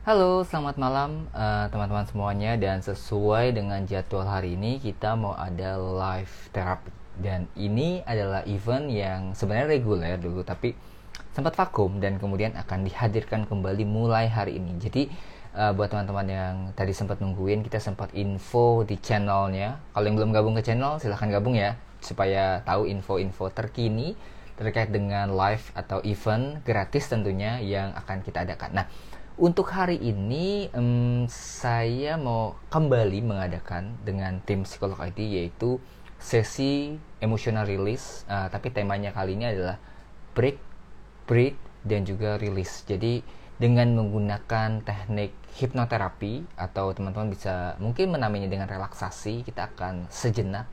Halo, selamat malam eh, teman-teman semuanya dan sesuai dengan jadwal hari ini kita mau ada live therapy dan ini adalah event yang sebenarnya reguler dulu tapi sempat vakum dan kemudian akan dihadirkan kembali mulai hari ini. Jadi eh, buat teman-teman yang tadi sempat nungguin kita sempat info di channelnya. Kalau yang belum gabung ke channel silahkan gabung ya supaya tahu info-info terkini terkait dengan live atau event gratis tentunya yang akan kita adakan. Nah, untuk hari ini um, saya mau kembali mengadakan dengan tim psikolog IT yaitu sesi emotional release uh, tapi temanya kali ini adalah break, breathe dan juga release. Jadi dengan menggunakan teknik hipnoterapi atau teman-teman bisa mungkin menamainya dengan relaksasi, kita akan sejenak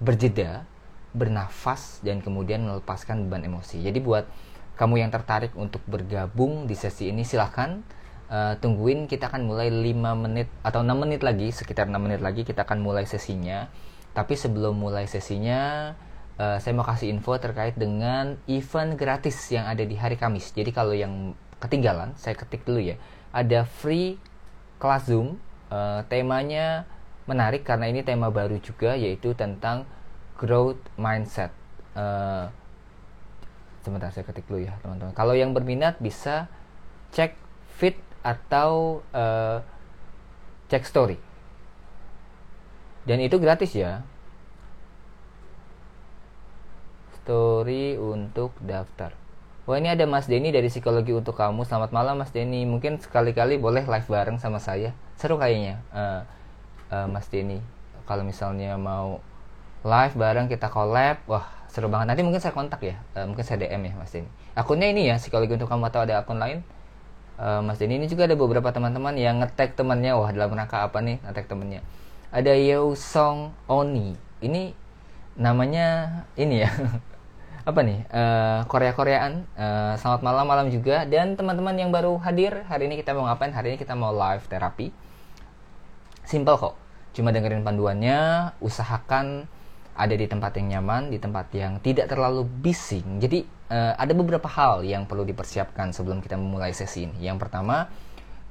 berjeda, bernafas dan kemudian melepaskan beban emosi. Jadi buat kamu yang tertarik untuk bergabung di sesi ini silahkan uh, tungguin kita akan mulai 5 menit atau 6 menit lagi sekitar 6 menit lagi kita akan mulai sesinya. Tapi sebelum mulai sesinya uh, saya mau kasih info terkait dengan event gratis yang ada di hari Kamis. Jadi kalau yang ketinggalan saya ketik dulu ya. Ada free kelas Zoom. Uh, temanya menarik karena ini tema baru juga yaitu tentang growth mindset. Uh, sebentar saya ketik dulu ya teman-teman. Kalau yang berminat bisa cek fit atau uh, cek story dan itu gratis ya story untuk daftar Wah ini ada Mas Denny dari Psikologi untuk kamu. Selamat malam Mas Denny. Mungkin sekali-kali boleh live bareng sama saya. Seru kayaknya uh, uh, Mas Denny. Kalau misalnya mau live bareng kita collab, wah seru banget. Nanti mungkin saya kontak ya. Uh, mungkin saya DM ya Mas Denny. Akunnya ini ya Psikologi untuk kamu atau ada akun lain? Uh, Mas Denny ini juga ada beberapa teman-teman yang ngetek temannya. Wah dalam rangka apa nih ngetek temannya? Ada Yeo Song Oni. Ini namanya ini ya. Apa nih? Uh, Korea Koreaan uh, selamat malam malam juga. Dan teman-teman yang baru hadir hari ini kita mau ngapain? Hari ini kita mau live terapi. Simple kok. Cuma dengerin panduannya usahakan ada di tempat yang nyaman, di tempat yang tidak terlalu bising. Jadi uh, ada beberapa hal yang perlu dipersiapkan sebelum kita memulai sesi ini. Yang pertama,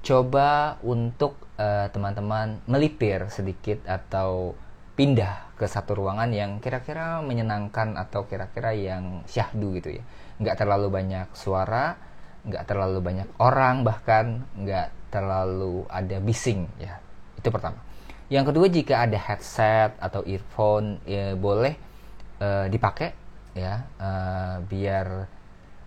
coba untuk uh, teman-teman melipir sedikit atau pindah ke satu ruangan yang kira-kira menyenangkan atau kira-kira yang syahdu gitu ya. Nggak terlalu banyak suara, nggak terlalu banyak orang, bahkan nggak terlalu ada bising ya. Itu pertama. Yang kedua jika ada headset atau earphone ya boleh uh, dipakai ya uh, biar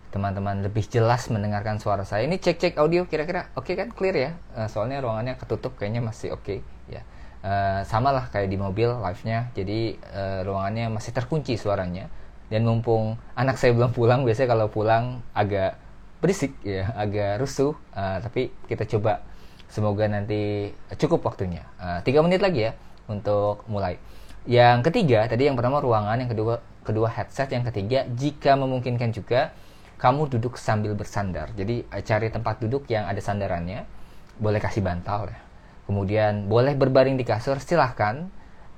teman-teman lebih jelas mendengarkan suara saya. Ini cek-cek audio kira-kira oke okay kan clear ya. Uh, soalnya ruangannya ketutup kayaknya masih oke okay, ya. Uh, sama lah kayak di mobil live-nya. Jadi uh, ruangannya masih terkunci suaranya. Dan mumpung anak saya belum pulang, biasanya kalau pulang agak berisik ya, agak rusuh. Uh, tapi kita coba Semoga nanti cukup waktunya. Uh, tiga menit lagi ya untuk mulai. Yang ketiga tadi yang pertama ruangan, yang kedua kedua headset, yang ketiga jika memungkinkan juga kamu duduk sambil bersandar. Jadi uh, cari tempat duduk yang ada sandarannya. Boleh kasih bantal ya. Kemudian boleh berbaring di kasur, silahkan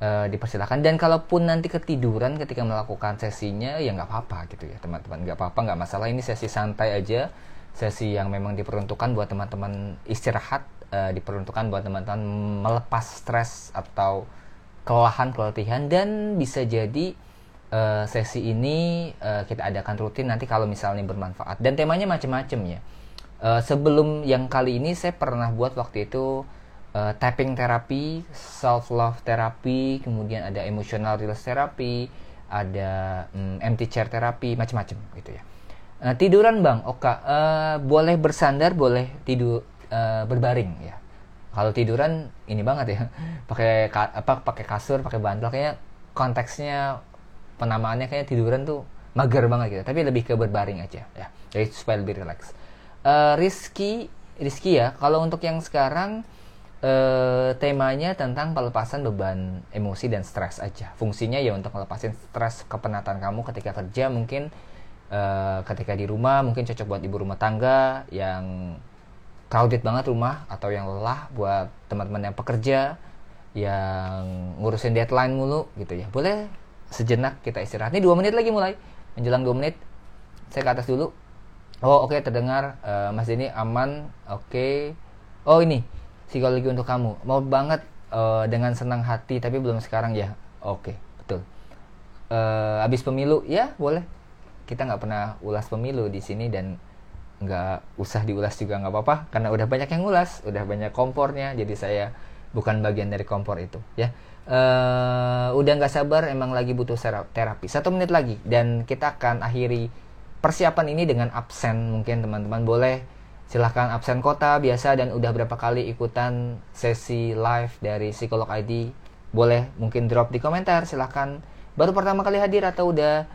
uh, dipersilahkan. Dan kalaupun nanti ketiduran ketika melakukan sesinya, ya nggak apa-apa gitu ya teman-teman. Nggak apa-apa, nggak masalah. Ini sesi santai aja, sesi yang memang diperuntukkan buat teman-teman istirahat uh, diperuntukkan buat teman-teman melepas stres atau kelelahan keletihan. Dan bisa jadi uh, sesi ini uh, kita adakan rutin nanti kalau misalnya bermanfaat. Dan temanya macam-macam ya. Uh, sebelum yang kali ini saya pernah buat waktu itu uh, tapping terapi self love terapi kemudian ada emotional release terapi ada um, empty chair terapi macam-macam gitu ya. Uh, tiduran bang. Oke uh, boleh bersandar boleh tidur uh, berbaring ya. Kalau tiduran ini banget ya. Pakai apa pakai kasur pakai bantal kayaknya konteksnya penamaannya kayak tiduran tuh mager banget gitu. Tapi lebih ke berbaring aja ya. Jadi supaya lebih relax. Uh, Rizky Rizky ya kalau untuk yang sekarang uh, temanya tentang pelepasan beban emosi dan stres aja. Fungsinya ya untuk melepasin stres kepenatan kamu ketika kerja mungkin uh, ketika di rumah mungkin cocok buat ibu rumah tangga yang crowded banget rumah atau yang lelah buat teman-teman yang pekerja yang ngurusin deadline mulu gitu ya. Boleh sejenak kita istirahat. Ini dua menit lagi mulai. Menjelang dua menit saya ke atas dulu. Oh oke okay, terdengar uh, Mas Denny aman. Oke. Okay. oh ini psikologi untuk kamu. Mau banget uh, dengan senang hati tapi belum sekarang ya. Oke okay, betul. Uh, habis pemilu ya boleh. Kita nggak pernah ulas pemilu di sini dan nggak usah diulas juga nggak apa-apa karena udah banyak yang ulas udah banyak kompornya jadi saya bukan bagian dari kompor itu ya. Uh, udah nggak sabar emang lagi butuh terapi. Satu menit lagi dan kita akan akhiri persiapan ini dengan absen mungkin teman-teman. Boleh silahkan absen kota biasa dan udah berapa kali ikutan sesi live dari psikolog ID boleh mungkin drop di komentar silahkan. Baru pertama kali hadir atau udah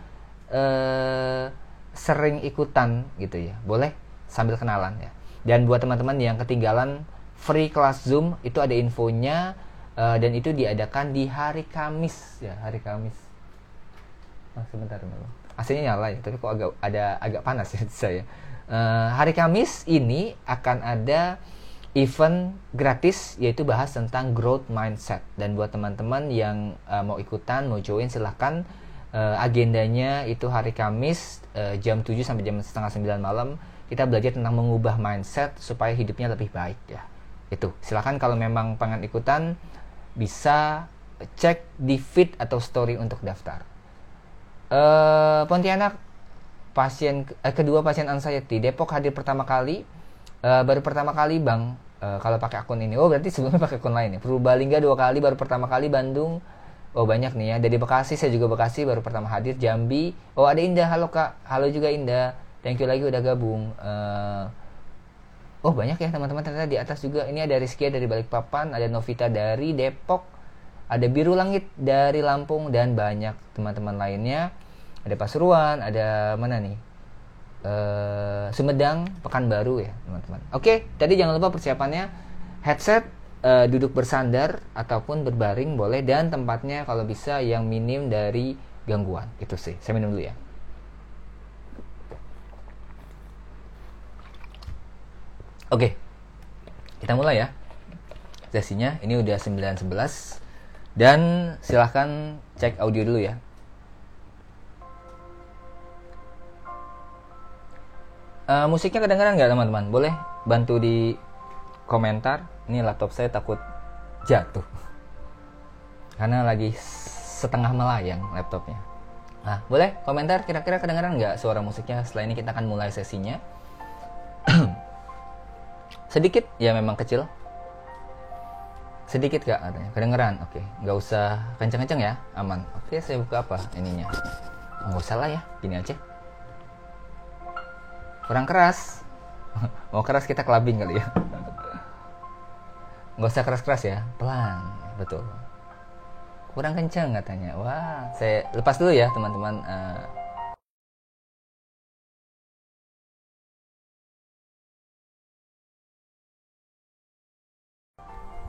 uh, sering ikutan gitu ya. Boleh? Sambil kenalan ya. Dan buat teman-teman yang ketinggalan free kelas zoom itu ada infonya uh, dan itu diadakan di hari Kamis ya hari Kamis. Oh, sebentar dulu aslinya nyala ya tapi kok agak ada agak panas ya saya uh, hari Kamis ini akan ada event gratis yaitu bahas tentang growth mindset. Dan buat teman-teman yang uh, mau ikutan mau join silahkan uh, agendanya itu hari Kamis uh, jam 7 sampai jam setengah 9 malam kita belajar tentang mengubah mindset supaya hidupnya lebih baik ya. Itu. Silahkan kalau memang pengen ikutan bisa cek di feed atau story untuk daftar. Uh, Pontianak pasien eh, kedua pasien anxiety. Depok hadir pertama kali uh, baru pertama kali bang. Uh, kalau pakai akun ini. Oh berarti sebelumnya pakai akun lain ya? Purbalingga dua kali baru pertama kali Bandung oh banyak nih ya. Dari Bekasi saya juga Bekasi baru pertama hadir. Jambi. Oh ada Indah. Halo kak. Halo juga Indah. Thank you lagi udah gabung. Uh, oh banyak ya teman-teman. Ternyata di atas juga. Ini ada Rizky dari Balikpapan ada Novita dari Depok ada Biru Langit dari Lampung dan banyak teman-teman lainnya. Ada Pasuruan ada mana nih? Uh, Sumedang Pekanbaru ya teman-teman. Oke tadi jangan lupa persiapannya. Headset uh, duduk bersandar ataupun berbaring boleh dan tempatnya kalau bisa yang minim dari gangguan. Itu sih. Saya minum dulu ya. Oke. Kita mulai ya. Sesinya. Ini udah 9.11 dan silahkan cek audio dulu ya. Uh, musiknya kedengaran nggak teman-teman? Boleh bantu di komentar. Ini laptop saya takut jatuh. Karena lagi setengah melayang laptopnya. Nah, boleh komentar kira-kira kedengaran nggak suara musiknya? Setelah ini kita akan mulai sesinya. Sedikit, ya memang kecil. Sedikit gak katanya? Kedengeran? Oke, nggak usah kenceng-kenceng ya, aman. Oke, saya buka apa ininya? Nggak usah lah ya, gini aja kurang keras mau keras kita clubbing kali ya nggak usah keras-keras ya pelan betul kurang kenceng katanya wah saya lepas dulu ya teman-teman uh,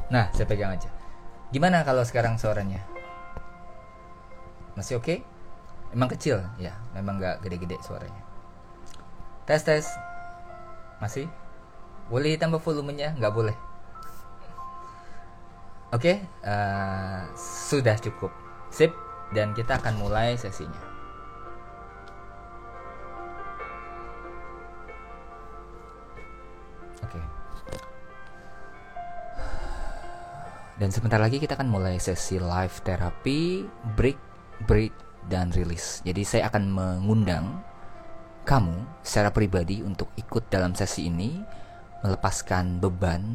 Nah, saya pegang aja. Gimana kalau sekarang suaranya? Masih oke? Okay? Emang kecil? Ya, memang nggak gede-gede suaranya. Tes tes. Masih? Boleh tambah volumenya? Nggak boleh. Oke, uh, sudah cukup. Sip, dan kita akan mulai sesinya. Oke. Dan sebentar lagi kita akan mulai sesi live terapi, break, break, dan release. Jadi saya akan mengundang kamu secara pribadi untuk ikut dalam sesi ini melepaskan beban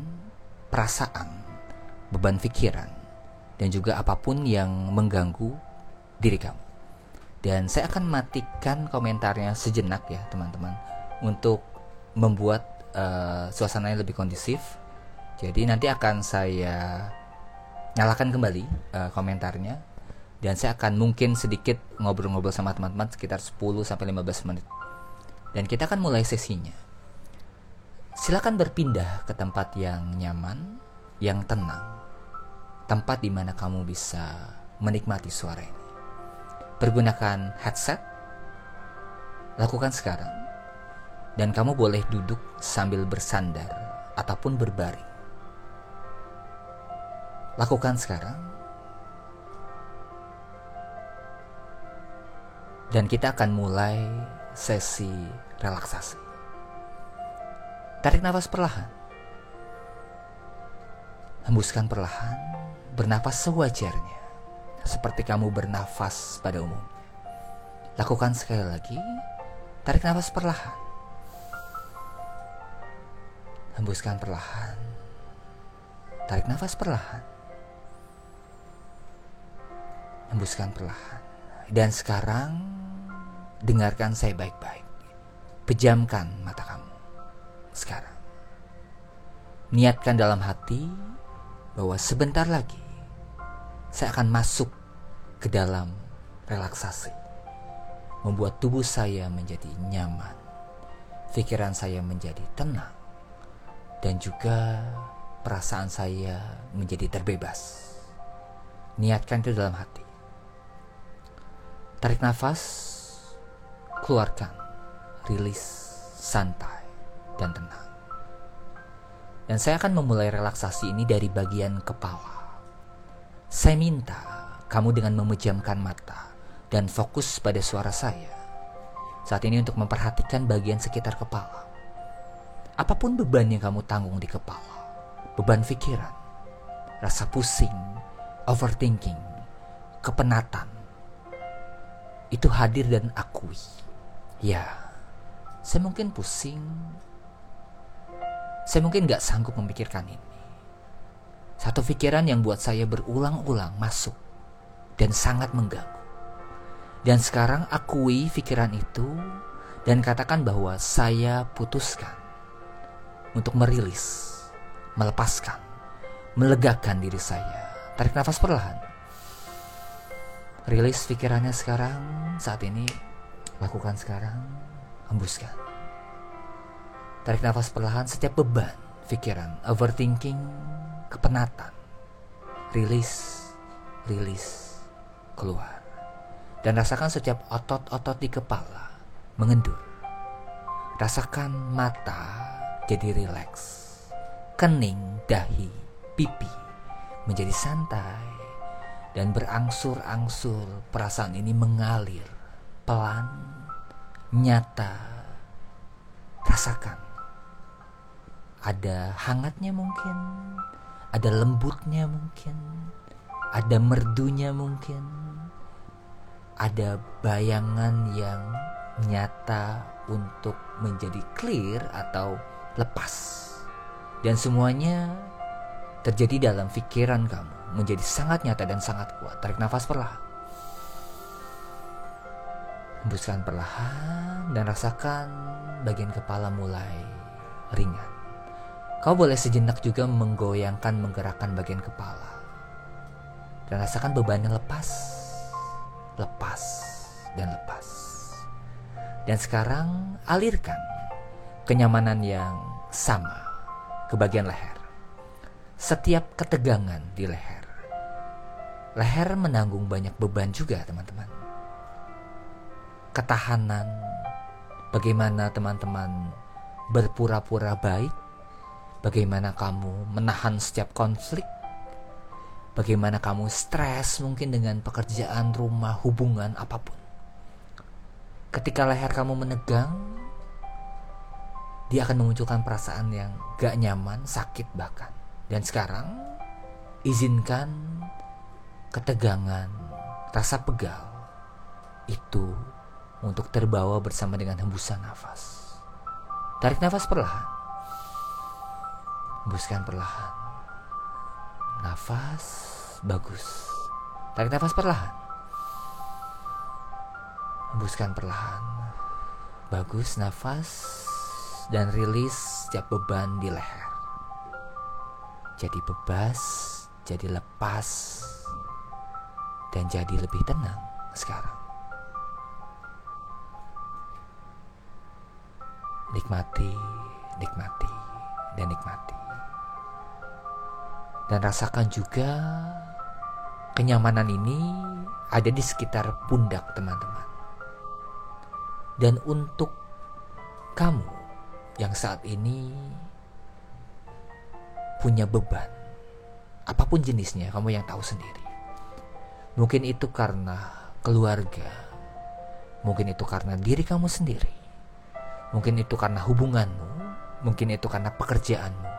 perasaan, beban pikiran, dan juga apa pun yang mengganggu diri kamu. Dan saya akan matikan komentarnya sejenak ya teman-teman untuk membuat uh, suasananya lebih kondisif. Jadi nanti akan saya nyalakan kembali uh, komentarnya dan saya akan mungkin sedikit ngobrol-ngobrol sama teman-teman sekitar 10 sampai 15 menit dan kita akan mulai sesinya. Silakan berpindah ke tempat yang nyaman, yang tenang, tempat di mana kamu bisa menikmati suara ini. Pergunakan headset, lakukan sekarang, dan kamu boleh duduk sambil bersandar ataupun berbaring. Lakukan sekarang, dan kita akan mulai sesi relaksasi. Tarik nafas perlahan. Hembuskan perlahan, bernafas sewajarnya, seperti kamu bernafas pada umum. Lakukan sekali lagi, tarik nafas perlahan. Hembuskan perlahan, tarik nafas perlahan. Hembuskan perlahan. Dan sekarang, dengarkan saya baik-baik. Pejamkan mata kamu. Sekarang. Niatkan dalam hati bahwa sebentar lagi saya akan masuk ke dalam relaksasi. Membuat tubuh saya menjadi nyaman. Pikiran saya menjadi tenang. Dan juga perasaan saya menjadi terbebas. Niatkan itu dalam hati. Tarik nafas, keluarkan, rilis, santai, dan tenang. Dan saya akan memulai relaksasi ini dari bagian kepala. Saya minta kamu dengan memejamkan mata dan fokus pada suara saya. Saat ini untuk memperhatikan bagian sekitar kepala. Apa pun beban yang kamu tanggung di kepala, beban pikiran, rasa pusing, overthinking, kepenatan, itu hadir dan akui. Ya, saya mungkin pusing, saya mungkin gak sanggup memikirkan ini. Satu pikiran yang buat saya berulang-ulang masuk dan sangat mengganggu. Dan sekarang akui pikiran itu dan katakan bahwa saya putuskan untuk merilis, melepaskan, melegakan diri saya. Tarik nafas perlahan. Rilis pikirannya sekarang, saat ini, lakukan sekarang, hembuskan. Tarik nafas perlahan setiap beban, pikiran, overthinking, kepenatan. Rilis, rilis, keluar. Dan rasakan setiap otot-otot di kepala mengendur. Rasakan mata jadi rileks. Kening, dahi, pipi menjadi santai dan berangsur-angsur perasaan ini mengalir pelan, nyata. Rasakan ada hangatnya mungkin, ada lembutnya mungkin, ada merdunya mungkin, ada bayangan yang nyata untuk menjadi clear atau lepas. Dan semuanya terjadi dalam pikiran kamu, menjadi sangat nyata dan sangat kuat. Tarik nafas perlahan. Hembuskan perlahan dan rasakan bagian kepala mulai ringan. Kau boleh sejenak juga menggoyangkan, menggerakkan bagian kepala. Dan rasakan bebannya lepas, lepas, dan lepas. Dan sekarang alirkan kenyamanan yang sama ke bagian leher. Setiap ketegangan di leher. Leher menanggung banyak beban juga teman-teman. Ketahanan, bagaimana teman-teman berpura-pura baik Bagaimana kamu menahan setiap konflik? Bagaimana kamu stres mungkin dengan pekerjaan, rumah, hubungan, apa pun. Ketika leher kamu menegang, dia akan memunculkan perasaan yang gak nyaman, sakit bahkan. Dan sekarang, izinkan ketegangan, rasa pegal itu untuk terbawa bersama dengan hembusan nafas. Tarik nafas perlahan. Hembuskan perlahan. Nafas bagus. Tarik nafas perlahan. Hembuskan perlahan. Bagus nafas dan rilis setiap beban di leher. Jadi bebas, jadi lepas, dan jadi lebih tenang sekarang. Nikmati, nikmati, dan nikmati dan rasakan juga kenyamanan ini ada di sekitar pundak teman-teman. Dan untuk kamu yang saat ini punya beban, apa pun jenisnya, kamu yang tahu sendiri. Mungkin itu karena keluarga, mungkin itu karena diri kamu sendiri, mungkin itu karena hubunganmu, mungkin itu karena pekerjaanmu,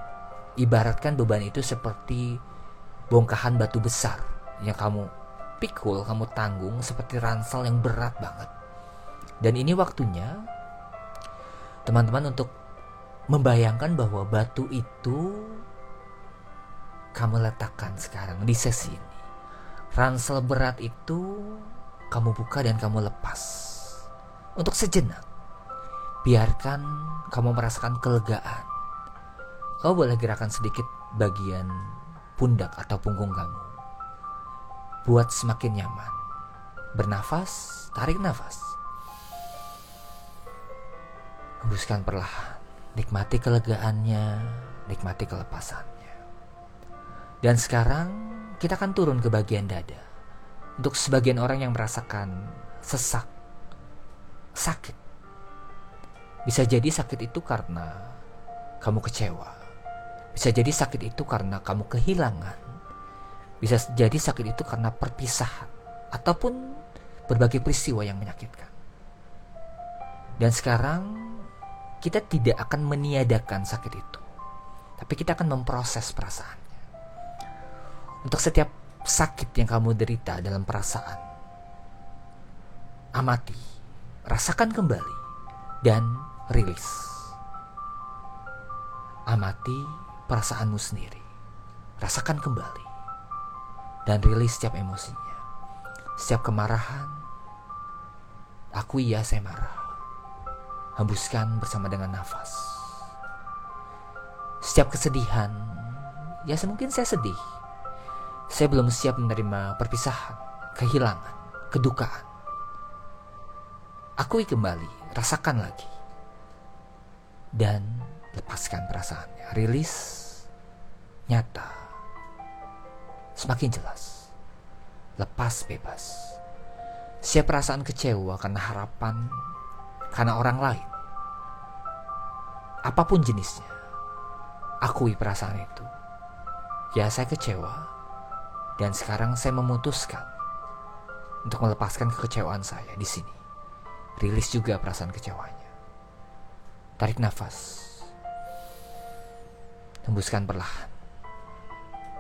Ibaratkan beban itu seperti bongkahan batu besar yang kamu pikul, kamu tanggung seperti ransel yang berat banget. Dan ini waktunya teman-teman untuk membayangkan bahwa batu itu kamu letakkan sekarang di sesi ini. Ransel berat itu kamu buka dan kamu lepas. Untuk sejenak, biarkan kamu merasakan kelegaan. Kau boleh gerakan sedikit bagian pundak atau punggung kamu. Buat semakin nyaman. Bernafas, tarik nafas. Hembuskan perlahan. Nikmati kelegaannya, nikmati kelepasannya. Dan sekarang kita akan turun ke bagian dada. Untuk sebagian orang yang merasakan sesak, sakit. Bisa jadi sakit itu karena kamu kecewa. Bisa jadi sakit itu karena kamu kehilangan. Bisa jadi sakit itu karena perpisahan ataupun berbagai peristiwa yang menyakitkan. Dan sekarang kita tidak akan meniadakan sakit itu. Tapi kita akan memproses perasaannya. Untuk setiap sakit yang kamu derita dalam perasaan, amati, rasakan kembali, dan rilis. Amati perasaanmu sendiri, rasakan kembali, dan rilis setiap emosinya. Setiap kemarahan, aku iya saya marah hembuskan bersama dengan nafas. Setiap kesedihan, ya semungkin saya sedih. Saya belum siap menerima perpisahan, kehilangan, kedukaan. Akui kembali, rasakan lagi. Dan lepaskan perasaannya. Rilis, nyata, semakin jelas. Lepas bebas. Siap perasaan kecewa karena harapan karena orang lain. Apa pun jenisnya, akui perasaan itu. Ya, saya kecewa, dan sekarang saya memutuskan untuk melepaskan kekecewaan saya di sini. Rilis juga perasaan kecewanya. Tarik nafas, tembuskan perlahan,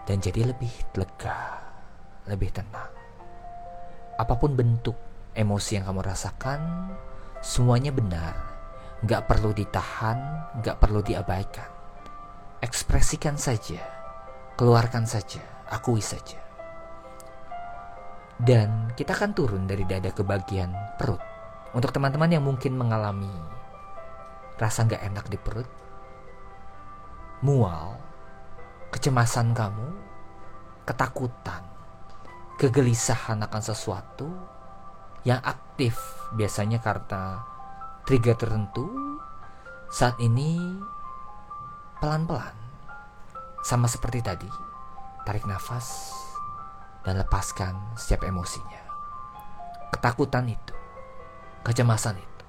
dan jadi lebih lega, lebih tenang. Apa pun bentuk emosi yang kamu rasakan, Semuanya benar, gak perlu ditahan, gak perlu diabaikan. Ekspresikan saja, keluarkan saja, akui saja. Dan kita akan turun dari dada ke bagian perut. Untuk teman-teman yang mungkin mengalami rasa gak enak di perut, mual, kecemasan kamu, ketakutan, kegelisahan akan sesuatu, yang aktif biasanya karena trigger tertentu saat ini pelan-pelan sama seperti tadi tarik nafas dan lepaskan setiap emosinya. Ketakutan itu kecemasan itu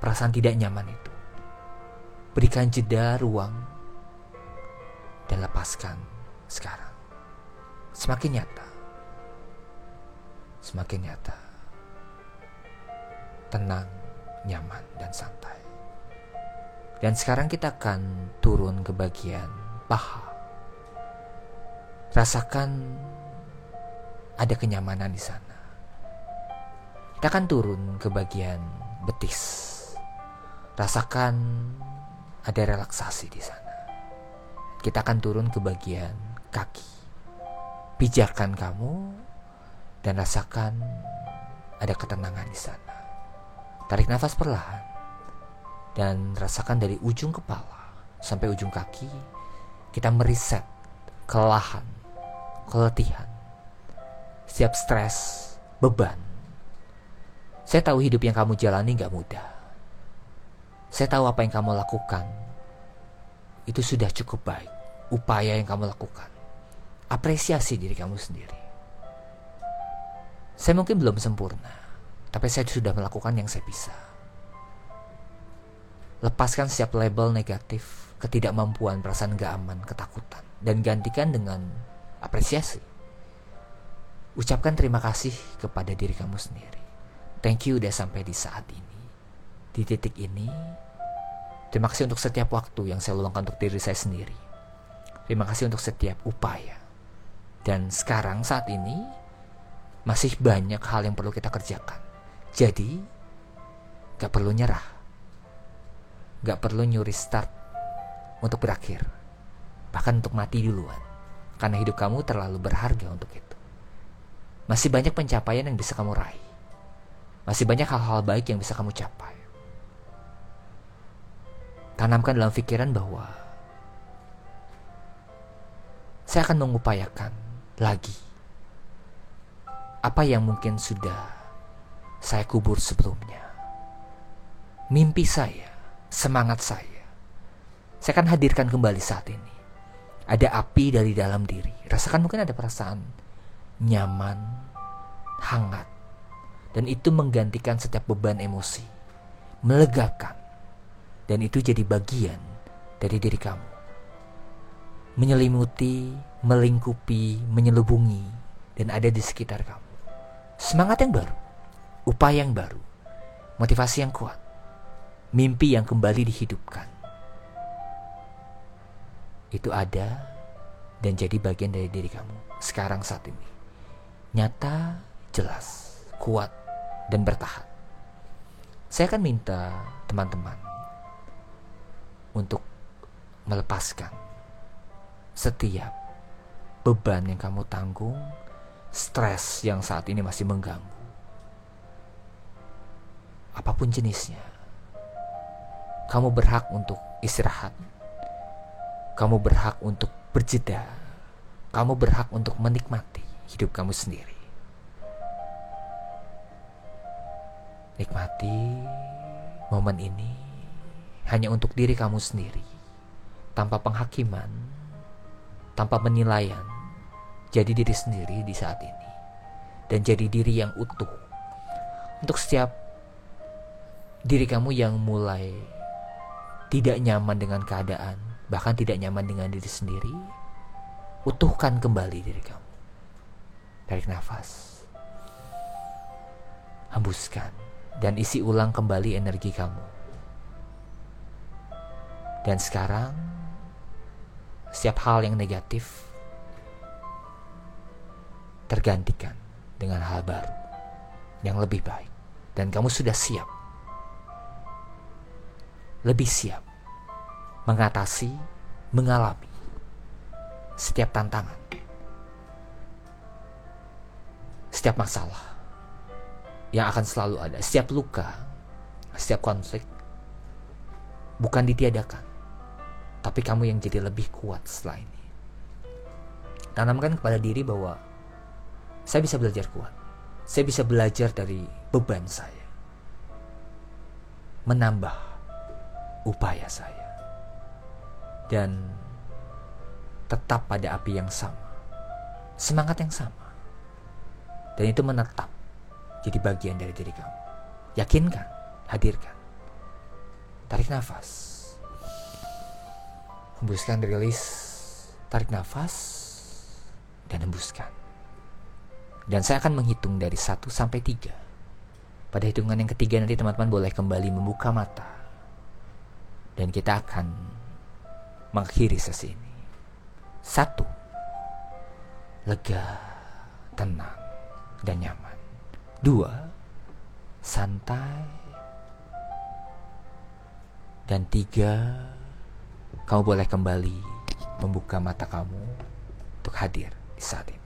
perasaan tidak nyaman itu berikan jeda ruang dan lepaskan sekarang semakin nyata semakin nyata. Tenang, nyaman, dan santai. Dan sekarang kita akan turun ke bagian paha. Rasakan ada kenyamanan di sana. Kita akan turun ke bagian betis. Rasakan ada relaksasi di sana. Kita akan turun ke bagian kaki. Pijakan kamu dan rasakan ada ketenangan di sana. Tarik nafas perlahan dan rasakan dari ujung kepala sampai ujung kaki kita meriset kelelahan, keletihan, siap stres, beban. Saya tahu hidup yang kamu jalani gak mudah. Saya tahu apa yang kamu lakukan. Itu sudah cukup baik. Upaya yang kamu lakukan. Apresiasi diri kamu sendiri. Saya mungkin belum sempurna, tapi saya sudah melakukan yang saya bisa. Lepaskan setiap label negatif, ketidakmampuan, perasaan gak aman, ketakutan, dan gantikan dengan apresiasi. Ucapkan terima kasih kepada diri kamu sendiri. Thank you udah sampai di saat ini. Di titik ini, terima kasih untuk setiap waktu yang saya luangkan untuk diri saya sendiri Terima kasih untuk setiap upaya. Dan sekarang saat ini masih banyak hal yang perlu kita kerjakan. Jadi, gak perlu nyerah. Gak perlu nyuri start untuk berakhir. Bahkan untuk mati duluan. Karena hidup kamu terlalu berharga untuk itu. Masih banyak pencapaian yang bisa kamu raih. Masih banyak hal-hal baik yang bisa kamu capai. Tanamkan dalam pikiran bahwa saya akan mengupayakan lagi apa yang mungkin sudah saya kubur sebelumnya. Mimpi saya, semangat saya, saya akan hadirkan kembali saat ini. Ada api dari dalam diri. Rasakan mungkin ada perasaan nyaman, hangat, dan itu menggantikan setiap beban emosi, melegakan, dan itu jadi bagian dari diri kamu menyelimuti, melingkupi, menyelubungi, dan ada di sekitar kamu. Semangat yang baru, upaya yang baru, motivasi yang kuat, mimpi yang kembali dihidupkan. Itu ada dan jadi bagian dari diri kamu sekarang saat ini. Nyata, jelas, kuat, dan bertahan. Saya akan minta teman-teman untuk melepaskan setiap beban yang kamu tanggung, stres yang saat ini masih mengganggu. Apa pun jenisnya, kamu berhak untuk istirahat. Kamu berhak untuk berjeda. Kamu berhak untuk menikmati hidup kamu sendiri. Nikmati momen ini hanya untuk diri kamu sendiri, tanpa penghakiman, tanpa penilaian, jadi diri sendiri di saat ini, dan jadi diri yang utuh. Untuk setiap diri kamu yang mulai tidak nyaman dengan keadaan, bahkan tidak nyaman dengan diri sendiri, utuhkan kembali diri kamu. Tarik nafas, hembuskan, dan isi ulang kembali energi kamu. Dan sekarang setiap hal yang negatif tergantikan dengan hal baru yang lebih baik. Dan kamu sudah siap. Lebih siap mengatasi mengalami setiap tantangan setiap masalah yang akan selalu ada setiap luka setiap konflik bukan ditiadakan tapi kamu yang jadi lebih kuat setelah ini. Tanamkan kepada diri bahwa saya bisa belajar kuat. Saya bisa belajar dari beban saya. Menambah upaya saya. Dan tetap pada api yang sama. Semangat yang sama. Dan itu menetap jadi bagian dari diri kamu. Yakinkan, hadirkan. Tarik nafas hembuskan rilis tarik nafas dan hembuskan. Dan saya akan menghitung dari 1 sampai 3 pada hitungan yang ketiga nanti teman-teman boleh kembali membuka mata. Dan kita akan mengakhiri sesi ini. Satu lega tenang dan nyaman. Dua santai. Dan tiga kamu boleh kembali membuka mata kamu untuk hadir di saat ini.